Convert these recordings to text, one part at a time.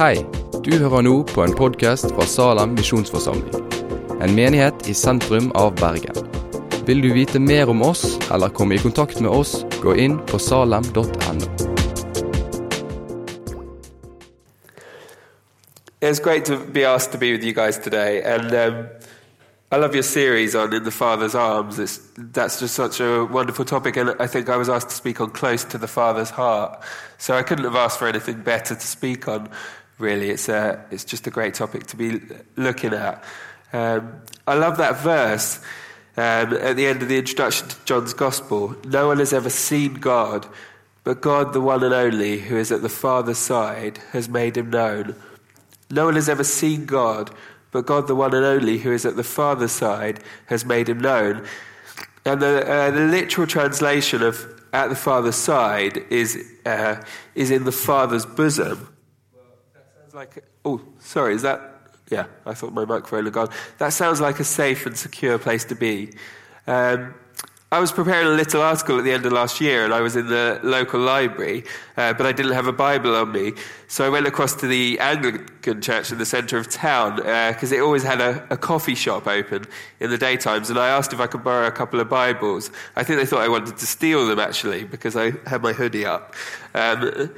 Hei, du hører nå på en podkast fra Salem misjonsforsamling. En menighet i sentrum av Bergen. Vil du vite mer om oss eller komme i kontakt med oss, gå inn på salem.no. It's great to be asked to be with you guys today, and um, I love your series on In the Father's Arms. It's, that's just such a wonderful topic, and I think I was asked to speak on Close to the Father's Heart. So I couldn't have asked for anything better to speak on, really. It's, a, it's just a great topic to be looking at. Um, I love that verse um, at the end of the introduction to John's Gospel. No one has ever seen God, but God, the one and only, who is at the Father's side, has made him known. No one has ever seen God, but God, the one and only, who is at the Father's side, has made him known. And the, uh, the literal translation of at the Father's side is, uh, is in the Father's bosom. Sounds like, oh, sorry, is that, yeah, I thought my microphone had gone. That sounds like a safe and secure place to be. Um, I was preparing a little article at the end of last year, and I was in the local library, uh, but I didn't have a Bible on me. So I went across to the Anglican church in the centre of town because uh, it always had a, a, coffee shop open in the daytimes, and I asked if I could borrow a couple of Bibles. I think they thought I wanted to steal them actually because I had my hoodie up. Um,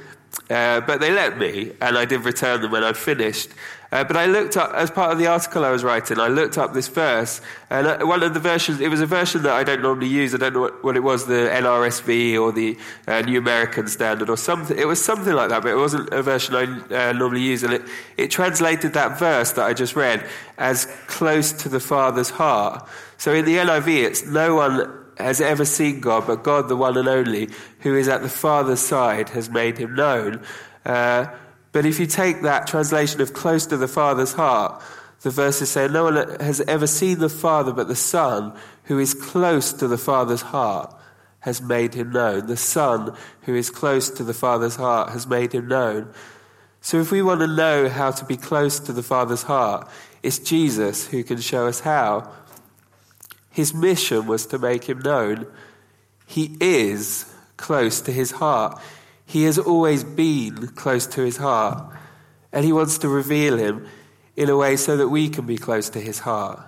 uh, but they let me, and I did return them when I'd finished. Uh, but I looked up, as part of the article I was writing, I looked up this verse, and uh, one of the versions, it was a version that I don't normally use. I don't know what, what it was, the NRSV or the uh, New American Standard or something. It was something like that, but it wasn't a version I uh, normally use. And it, it translated that verse that I just read as close to the Father's heart. So in the NIV, it's no one has ever seen God, but God, the one and only, who is at the Father's side, has made him known. Uh, but if you take that translation of close to the Father's heart, the verses say, No one has ever seen the Father, but the Son, who is close to the Father's heart, has made him known. The Son, who is close to the Father's heart, has made him known. So if we want to know how to be close to the Father's heart, it's Jesus who can show us how. His mission was to make him known. He is close to his heart. He has always been close to his heart, and he wants to reveal him in a way so that we can be close to his heart.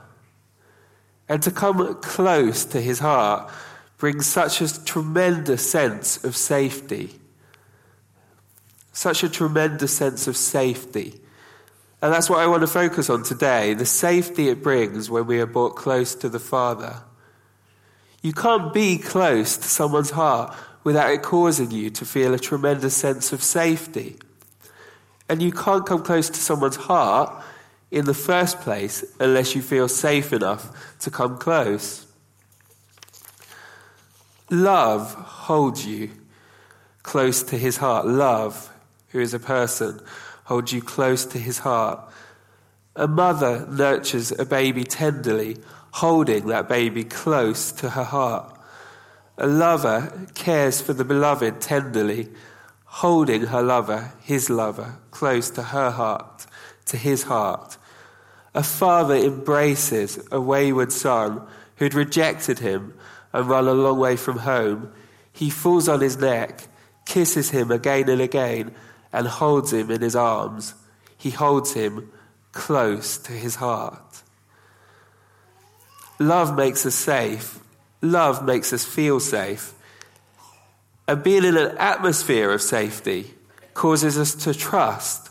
And to come close to his heart brings such a tremendous sense of safety. Such a tremendous sense of safety. And that's what I want to focus on today the safety it brings when we are brought close to the Father. You can't be close to someone's heart without it causing you to feel a tremendous sense of safety. And you can't come close to someone's heart in the first place unless you feel safe enough to come close. Love holds you close to his heart. Love, who is a person, holds you close to his heart. A mother nurtures a baby tenderly, holding that baby close to her heart. A lover cares for the beloved tenderly, holding her lover, his lover, close to her heart, to his heart. A father embraces a wayward son who'd rejected him and run a long way from home. He falls on his neck, kisses him again and again, and holds him in his arms. He holds him close to his heart. Love makes us safe love makes us feel safe. And being in an atmosphere of safety causes us to trust.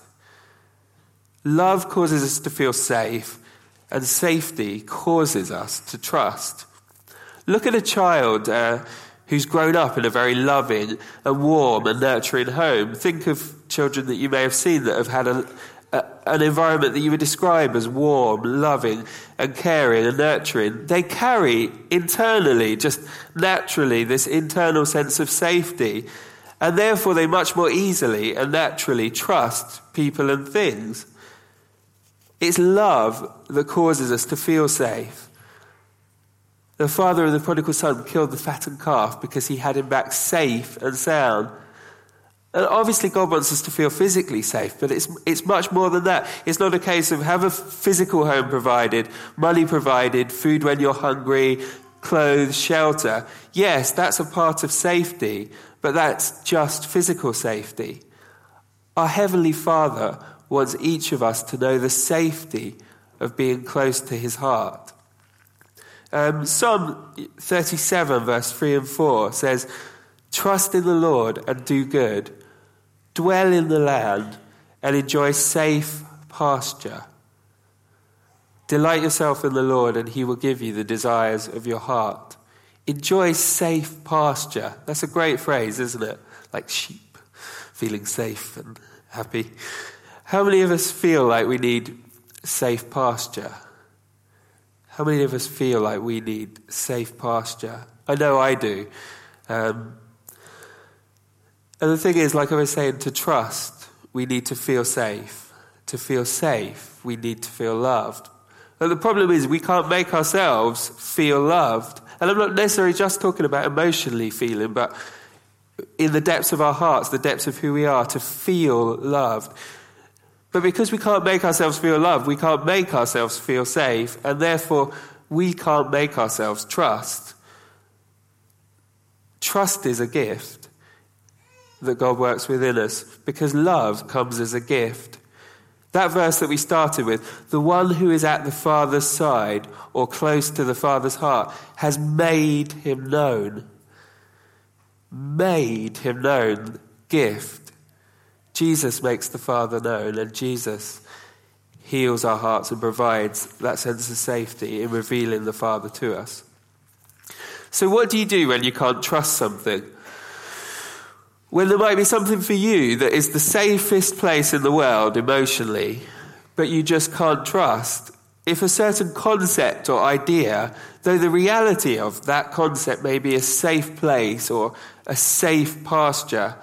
Love causes us to feel safe, and safety causes us to trust. Look at a child uh, who's grown up in a very loving and warm and nurturing home. Think of children that you may have seen that have had a, an environment that you would describe as warm, loving, and caring and nurturing, they carry internally, just naturally, this internal sense of safety. And therefore, they much more easily and naturally trust people and things. It's love that causes us to feel safe. The father of the prodigal son killed the fattened calf because he had him back safe and sound. And obviously, God wants us to feel physically safe, but it's, it's much more than that. It's not a case of have a physical home provided, money provided, food when you're hungry, clothes, shelter. Yes, that's a part of safety, but that's just physical safety. Our Heavenly Father wants each of us to know the safety of being close to his heart. Um, Psalm 37, verse 3 and 4 says, Trust in the Lord and do good, dwell in the land and enjoy safe pasture. Delight yourself in the Lord, and he will give you the desires of your heart. Enjoy safe pasture. That's a great phrase, isn't it? Like sheep, feeling safe and happy. How many of us feel like we need safe pasture? How many of us feel like we need safe pasture? I know I do. Um, and the thing is, like I was saying, to trust, we need to feel safe. To feel safe, we need to feel loved. But the problem is, we can't make ourselves feel loved. And I'm not necessarily just talking about emotionally feeling, but in the depths of our hearts, the depths of who we are, to feel loved. But because we can't make ourselves feel loved, we can't make ourselves feel safe, and therefore we can't make ourselves trust. Trust is a gift that God works within us because love comes as a gift. That verse that we started with, the one who is at the Father's side or close to the Father's heart has made him known. Made him known. Gift. Jesus makes the Father known, and Jesus heals our hearts and provides that sense of safety in revealing the Father to us. So, what do you do when you can't trust something? When there might be something for you that is the safest place in the world emotionally, but you just can't trust. If a certain concept or idea, though the reality of that concept may be a safe place or a safe pasture,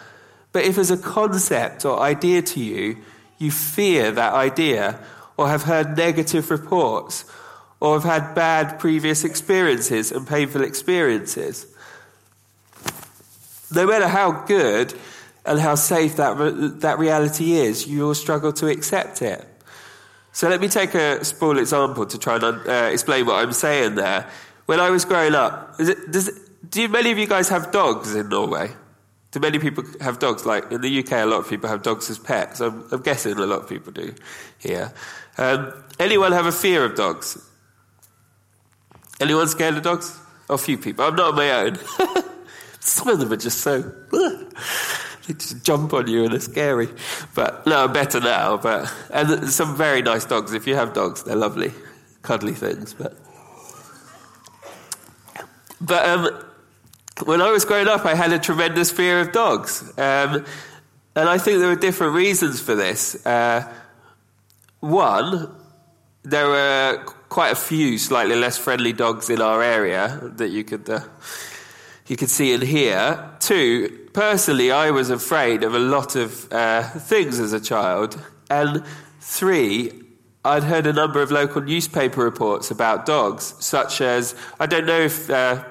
but if as a concept or idea to you, you fear that idea, or have heard negative reports, or have had bad previous experiences and painful experiences, no matter how good and how safe that, that reality is, you will struggle to accept it. So let me take a small example to try and uh, explain what I'm saying there. When I was growing up, it, does, do many of you guys have dogs in Norway? Do many people have dogs? Like in the UK, a lot of people have dogs as pets. I'm, I'm guessing a lot of people do here. Um, anyone have a fear of dogs? Anyone scared of dogs? A few people. I'm not on my own. Some of them are just so. they just jump on you and they're scary. But no, I'm better now. But and some very nice dogs. If you have dogs, they're lovely, cuddly things. But but um, when I was growing up, I had a tremendous fear of dogs. Um, and I think there were different reasons for this. Uh, one, there were quite a few slightly less friendly dogs in our area that you could, uh, you could see and hear. Two, personally, I was afraid of a lot of uh, things as a child. And three, I'd heard a number of local newspaper reports about dogs, such as I don't know if uh,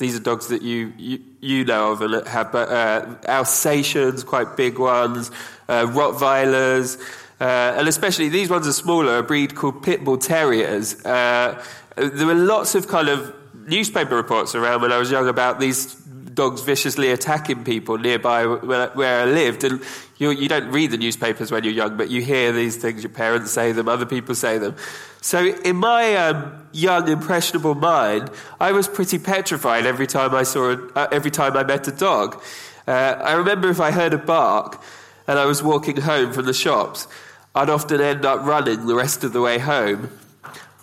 these are dogs that you, you, you know of and have uh, Alsatians, quite big ones, uh, Rottweilers, uh, and especially these ones are smaller, a breed called Pit Bull Terriers. Uh, there were lots of kind of newspaper reports around when I was young about these dogs viciously attacking people nearby where, where I lived. And you, you don't read the newspapers when you're young, but you hear these things, your parents say them, other people say them. So in my um, young, impressionable mind, I was pretty petrified every time I saw, a, uh, every time I met a dog. Uh, I remember if I heard a bark and I was walking home from the shops, I'd often end up running the rest of the way home.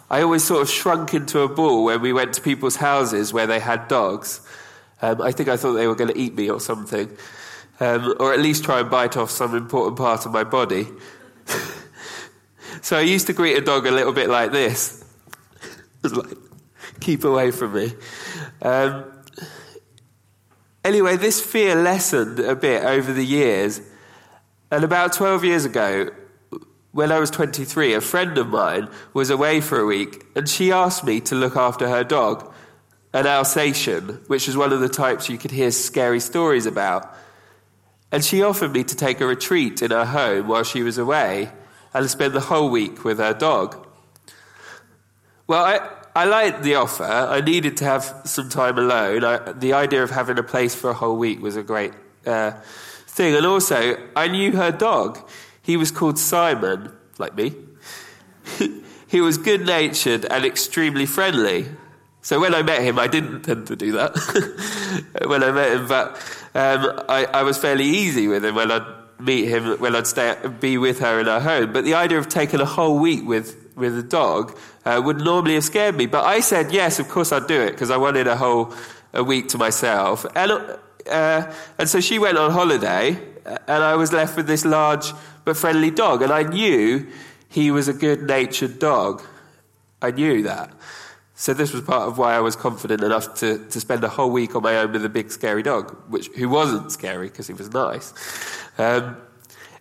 I always sort of shrunk into a ball when we went to people's houses where they had dogs. Um, I think I thought they were going to eat me or something, um, or at least try and bite off some important part of my body. so I used to greet a dog a little bit like this. like, keep away from me. Um, anyway, this fear lessened a bit over the years. And about 12 years ago, when I was 23, a friend of mine was away for a week, and she asked me to look after her dog an Alsatian, which was one of the types you could hear scary stories about. And she offered me to take a retreat in her home while she was away and spend the whole week with her dog. Well, I, I liked the offer. I needed to have some time alone. I, the idea of having a place for a whole week was a great uh, thing. And also, I knew her dog. He was called Simon, like me. he was good natured and extremely friendly. So when I met him, I didn't tend to do that when I met him, but um, I, I, was fairly easy with him when I'd meet him, when I'd stay, be with her in her home. But the idea of taking a whole week with, with a dog uh, would normally have scared me. But I said, yes, of course I'd do it, because I wanted a whole a week to myself. And, uh, and so she went on holiday, and I was left with this large but friendly dog. And I knew he was a good natured dog. I knew that. So this was part of why I was confident enough to, to spend a whole week on my own with a big scary dog, which who wasn't scary because he was nice. Um,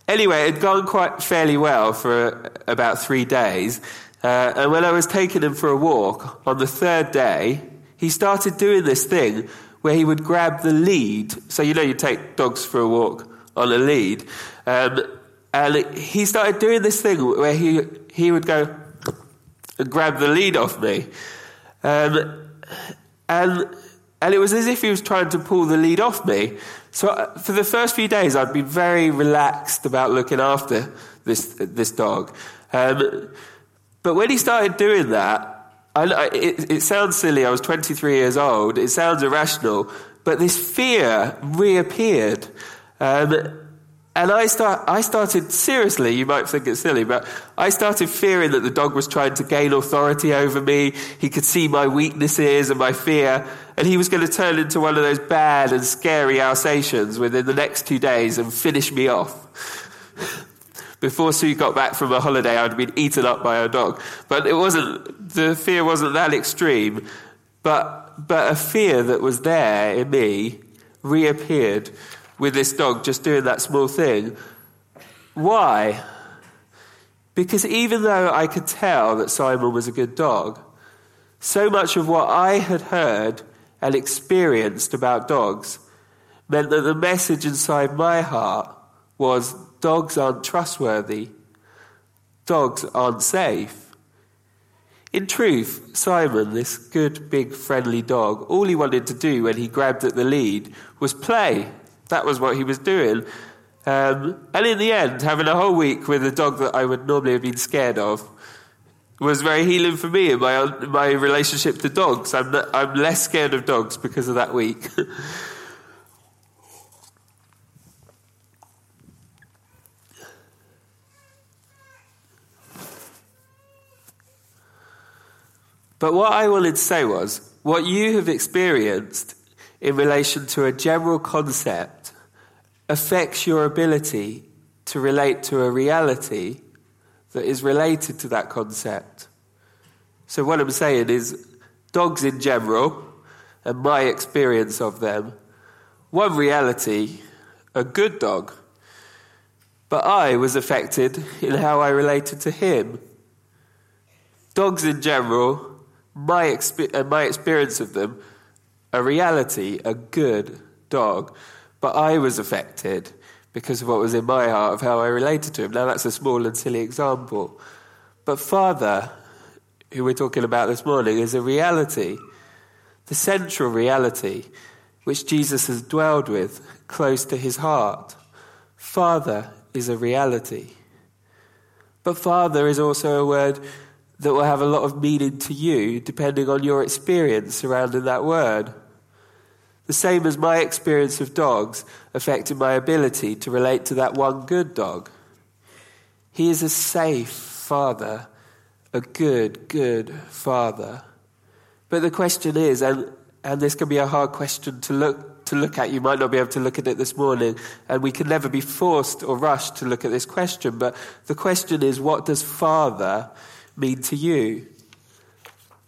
anyway, it had gone quite fairly well for about three days. Uh, and when I was taking him for a walk on the third day, he started doing this thing where he would grab the lead. So you know you take dogs for a walk on a lead, um, and he started doing this thing where he he would go and grab the lead off me. Um, and, and it was as if he was trying to pull the lead off me. So uh, for the first few days, I'd been very relaxed about looking after this, this dog. Um, but when he started doing that, I, it, it sounds silly. I was 23 years old. It sounds irrational. But this fear reappeared. Um, and I, start, I started, seriously, you might think it's silly, but I started fearing that the dog was trying to gain authority over me. He could see my weaknesses and my fear, and he was going to turn into one of those bad and scary Alsatians within the next two days and finish me off. Before Sue got back from a holiday, I'd been eaten up by a dog. But it wasn't, the fear wasn't that extreme, but, but a fear that was there in me reappeared with this dog just doing that small thing. Why? Because even though I could tell that Simon was a good dog, so much of what I had heard and experienced about dogs meant that the message inside my heart was dogs aren't trustworthy, dogs aren't safe. In truth, Simon, this good, big, friendly dog, all he wanted to do when he grabbed at the lead was play that was what he was doing. Um, and in the end, having a whole week with a dog that I would normally have been scared of was very healing for me in my, my relationship to dogs. I'm, I'm less scared of dogs because of that week. but what I wanted to say was what you have experienced in relation to a general concept affects your ability to relate to a reality that is related to that concept. So, what I'm saying is, dogs in general, and my experience of them, one reality, a good dog, but I was affected in how I related to him. Dogs in general, my, exp- and uh, my experience of them, a reality, a good dog. But I was affected because of what was in my heart of how I related to him. Now, that's a small and silly example. But Father, who we're talking about this morning, is a reality, the central reality which Jesus has dwelled with close to his heart. Father is a reality. But Father is also a word that will have a lot of meaning to you depending on your experience surrounding that word. The same as my experience of dogs affected my ability to relate to that one good dog. He is a safe father, a good, good father. But the question is, and, and this can be a hard question to look, to look at, you might not be able to look at it this morning, and we can never be forced or rushed to look at this question, but the question is, what does father mean to you?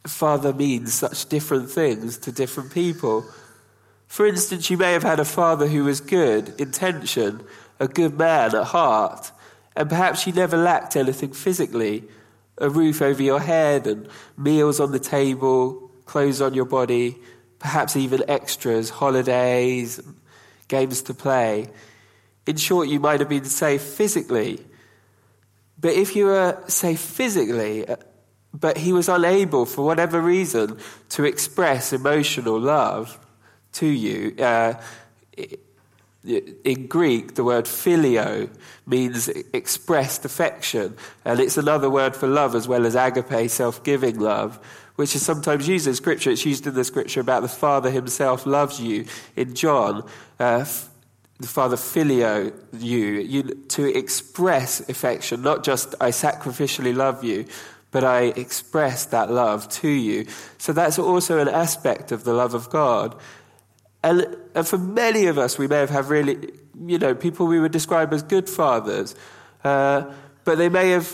Father means such different things to different people. For instance, you may have had a father who was good, intention, a good man at heart, and perhaps you never lacked anything physically a roof over your head and meals on the table, clothes on your body, perhaps even extras, holidays, games to play. In short, you might have been safe physically. But if you were safe physically, uh, but he was unable, for whatever reason, to express emotional love, to you. Uh, in Greek, the word phileo means expressed affection, and it's another word for love as well as agape, self giving love, which is sometimes used in Scripture. It's used in the Scripture about the Father Himself loves you. In John, uh, the Father phileo you, you to express affection, not just I sacrificially love you, but I express that love to you. So that's also an aspect of the love of God. And, and for many of us, we may have had really, you know, people we would describe as good fathers, uh, but they may have,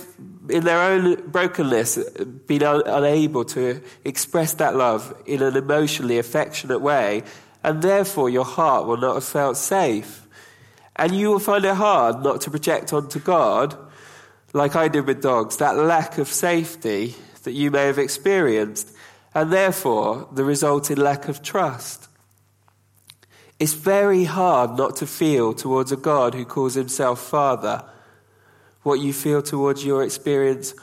in their own brokenness, been un- unable to express that love in an emotionally affectionate way, and therefore your heart will not have felt safe. And you will find it hard not to project onto God, like I did with dogs, that lack of safety that you may have experienced, and therefore the resulting lack of trust. It's very hard not to feel towards a God who calls himself Father what you feel towards your experience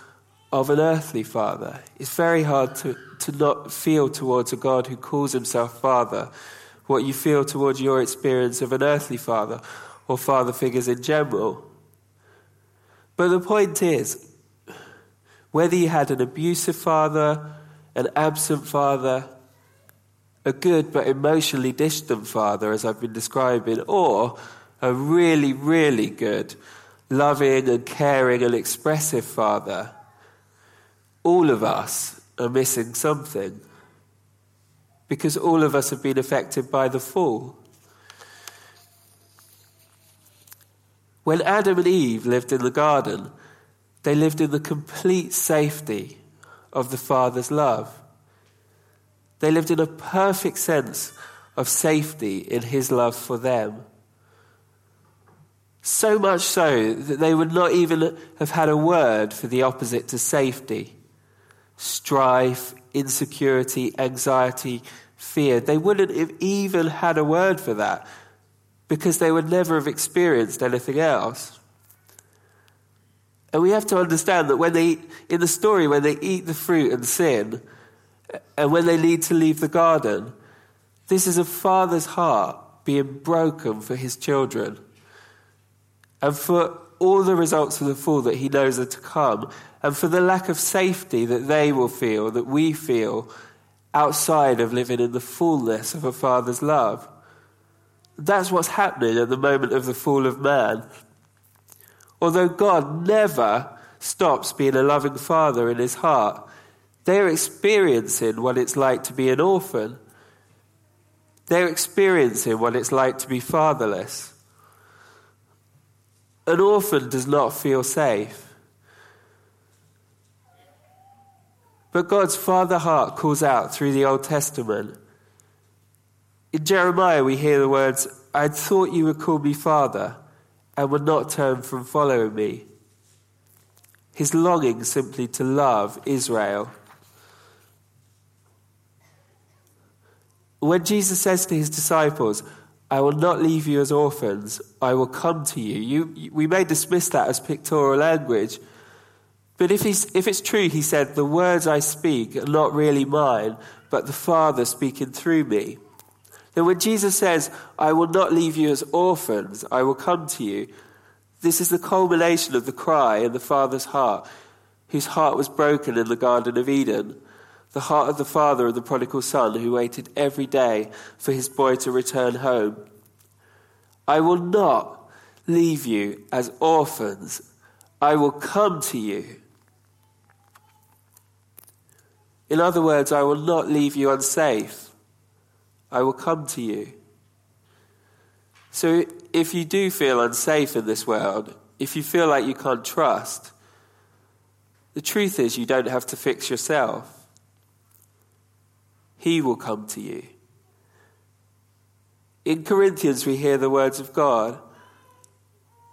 of an earthly father. It's very hard to, to not feel towards a God who calls himself Father what you feel towards your experience of an earthly father or father figures in general. But the point is, whether you had an abusive father, an absent father, a good but emotionally distant father, as I've been describing, or a really, really good, loving and caring and expressive father, all of us are missing something. Because all of us have been affected by the fall. When Adam and Eve lived in the garden, they lived in the complete safety of the Father's love. They lived in a perfect sense of safety in his love for them. So much so that they would not even have had a word for the opposite to safety strife, insecurity, anxiety, fear. They wouldn't have even had a word for that because they would never have experienced anything else. And we have to understand that when they, in the story, when they eat the fruit and sin, and when they need to leave the garden, this is a father's heart being broken for his children and for all the results of the fall that he knows are to come, and for the lack of safety that they will feel, that we feel, outside of living in the fullness of a father's love. That's what's happening at the moment of the fall of man. Although God never stops being a loving father in his heart, they're experiencing what it's like to be an orphan. They're experiencing what it's like to be fatherless. An orphan does not feel safe. But God's father heart calls out through the Old Testament. In Jeremiah, we hear the words, I thought you would call me father and would not turn from following me. His longing simply to love Israel When Jesus says to his disciples, I will not leave you as orphans, I will come to you, you we may dismiss that as pictorial language. But if, he's, if it's true, he said, the words I speak are not really mine, but the Father speaking through me. Then when Jesus says, I will not leave you as orphans, I will come to you, this is the culmination of the cry in the Father's heart, whose heart was broken in the Garden of Eden the heart of the father of the prodigal son who waited every day for his boy to return home. I will not leave you as orphans, I will come to you. In other words, I will not leave you unsafe. I will come to you. So if you do feel unsafe in this world, if you feel like you can't trust, the truth is you don't have to fix yourself. He will come to you. In Corinthians, we hear the words of God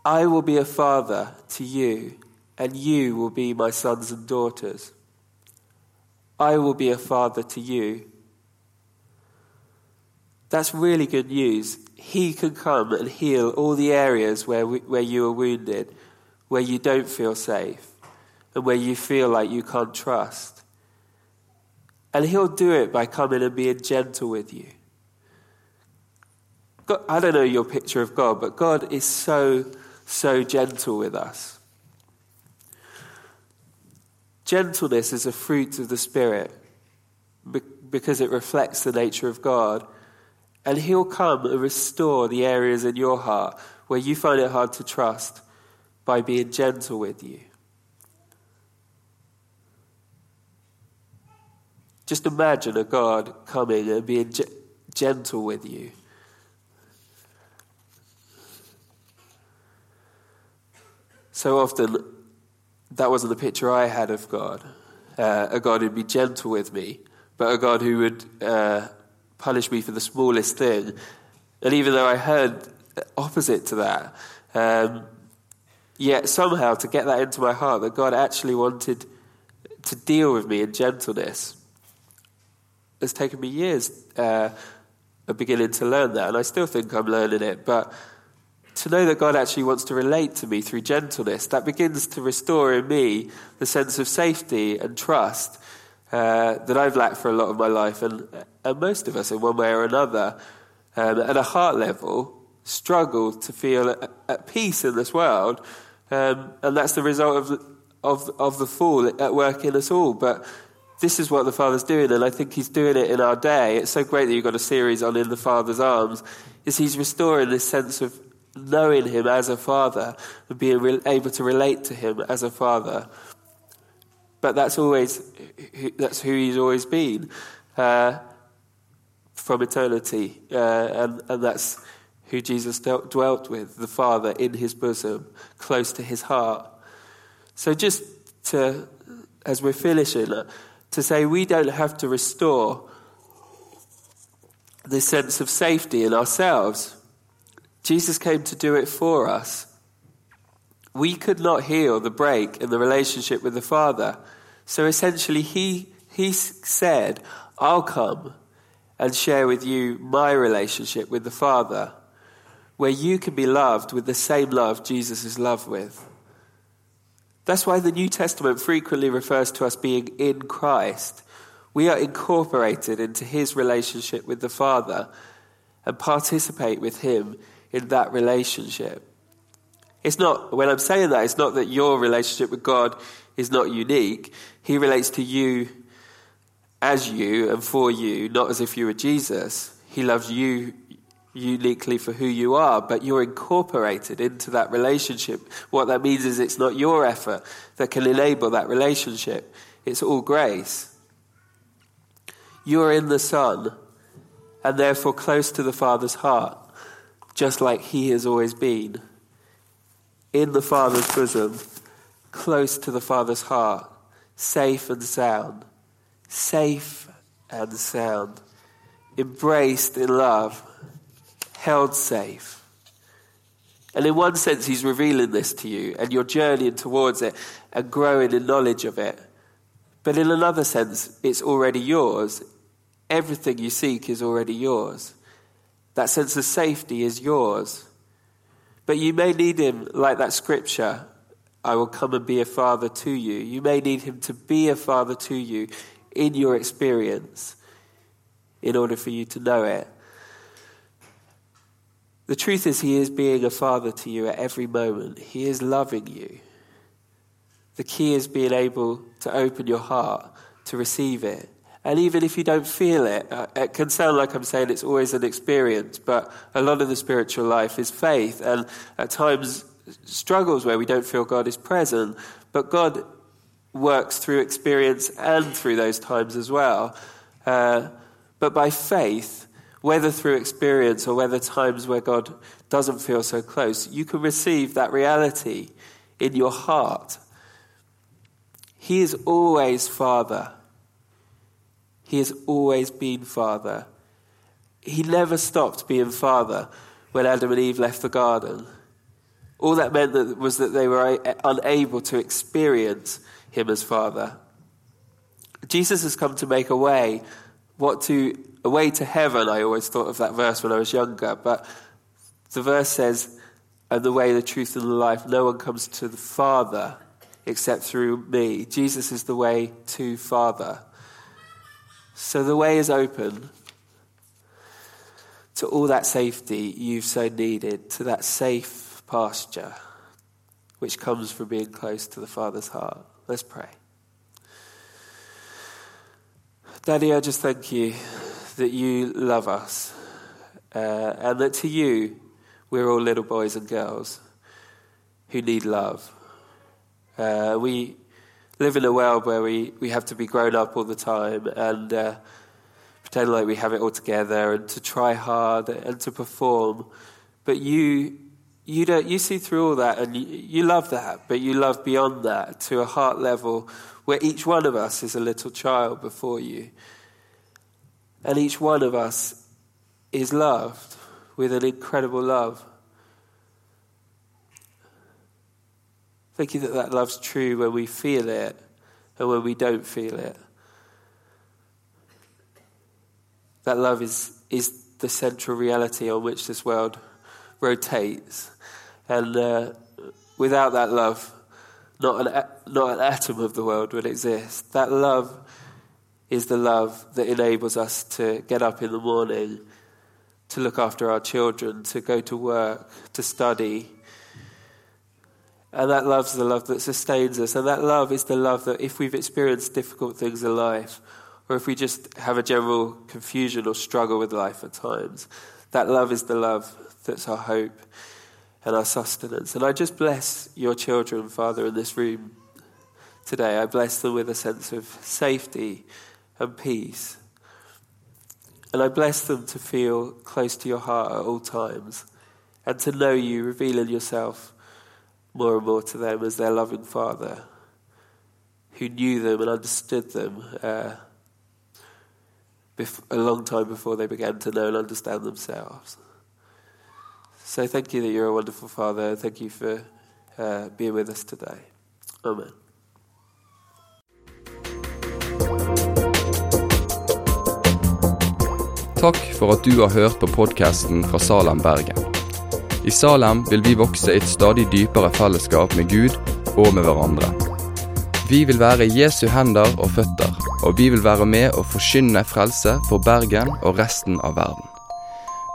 I will be a father to you, and you will be my sons and daughters. I will be a father to you. That's really good news. He can come and heal all the areas where, we, where you are wounded, where you don't feel safe, and where you feel like you can't trust. And He'll do it by coming and being gentle with you, God, I don't know your picture of God, but God is so, so gentle with us. Gentleness is a fruit of the Spirit because it reflects the nature of God. And He'll come and restore the areas in your heart where you find it hard to trust by being gentle with you. Just imagine a God coming and being ge- gentle with you. So often, that wasn't the picture I had of God. Uh, a God who'd be gentle with me, but a God who would uh, punish me for the smallest thing. And even though I heard opposite to that, um, yet somehow to get that into my heart that God actually wanted to deal with me in gentleness it's taken me years uh, of beginning to learn that, and I still think I'm learning it. But to know that God actually wants to relate to me through gentleness, that begins to restore in me the sense of safety and trust uh, that I've lacked for a lot of my life, and, and most of us, in one way or another, um, at a heart level, struggle to feel at, at peace in this world, um, and that's the result of of of the fall at work in us all. But this is what the Father's doing, and I think He's doing it in our day. It's so great that you've got a series on In the Father's Arms, is He's restoring this sense of knowing Him as a Father and being re- able to relate to Him as a Father. But that's always, that's who He's always been uh, from eternity, uh, and, and that's who Jesus dealt, dwelt with, the Father in His bosom, close to His heart. So just to, as we're finishing, to say we don't have to restore this sense of safety in ourselves. Jesus came to do it for us. We could not heal the break in the relationship with the Father. So essentially, he, he said, I'll come and share with you my relationship with the Father, where you can be loved with the same love Jesus is loved with. That's why the New Testament frequently refers to us being in Christ. We are incorporated into his relationship with the Father and participate with him in that relationship. It's not, when I'm saying that, it's not that your relationship with God is not unique. He relates to you as you and for you, not as if you were Jesus. He loves you uniquely for who you are, but you're incorporated into that relationship. What that means is it's not your effort that can enable that relationship, it's all grace. You're in the Son and therefore close to the Father's heart, just like He has always been. In the Father's bosom, close to the Father's heart, safe and sound, safe and sound, embraced in love held safe. And in one sense, he's revealing this to you, and you're journeying towards it and growing in knowledge of it. But in another sense, it's already yours. Everything you seek is already yours. That sense of safety is yours. But you may need him, like that scripture, I will come and be a father to you. You may need him to be a father to you in your experience in order for you to know it. The truth is, He is being a father to you at every moment. He is loving you. The key is being able to open your heart to receive it. And even if you don't feel it, uh, it can sound like I'm saying it's always an experience, but a lot of the spiritual life is faith, and at times struggles where we don't feel God is present. But God works through experience and through those times as well. Uh, but by faith, whether through experience or whether times where God doesn't feel so close, you can receive that reality in your heart. He is always Father. He has always been Father. He never stopped being Father when Adam and Eve left the garden. All that meant that was that they were unable to experience Him as Father. Jesus has come to make a way, what to a way to heaven, I always thought of that verse when I was younger, but the verse says, and the way, the truth, and the life, no one comes to the Father except through me. Jesus is the way to Father. So the way is open to all that safety you've so needed, to that safe pasture which comes from being close to the Father's heart. Let's pray. Daddy, I just thank you that you love us uh, and that to you we're all little boys and girls who need love. Uh, we live in a world where we, we have to be grown up all the time and uh, pretend like we have it all together and to try hard and to perform. But you, you, don't, you see through all that and you, you love that, but you love beyond that to a heart level where each one of us is a little child before you. And each one of us is loved with an incredible love. Thank you that that love's true when we feel it and when we don't feel it. That love is, is the central reality on which this world rotates. And uh, without that love, not an, not an atom of the world would exist. That love is the love that enables us to get up in the morning, to look after our children, to go to work, to study, and that love's the love that sustains us. And that love is the love that if we've experienced difficult things in life, or if we just have a general confusion or struggle with life at times, that love is the love that's our hope and our sustenance. And I just bless your children, Father, in this room today. I bless them with a sense of safety and peace. And I bless them to feel close to your heart at all times and to know you, revealing yourself more and more to them as their loving Father who knew them and understood them uh, a long time before they began to know and understand themselves. So thank you that you're a wonderful Father. Thank you for uh, being with us today. Amen. Takk for at du har hørt på podkasten fra Salem, Bergen. I Salem vil vi vokse i et stadig dypere fellesskap med Gud og med hverandre. Vi vil være Jesu hender og føtter, og vi vil være med å forkynne frelse for Bergen og resten av verden.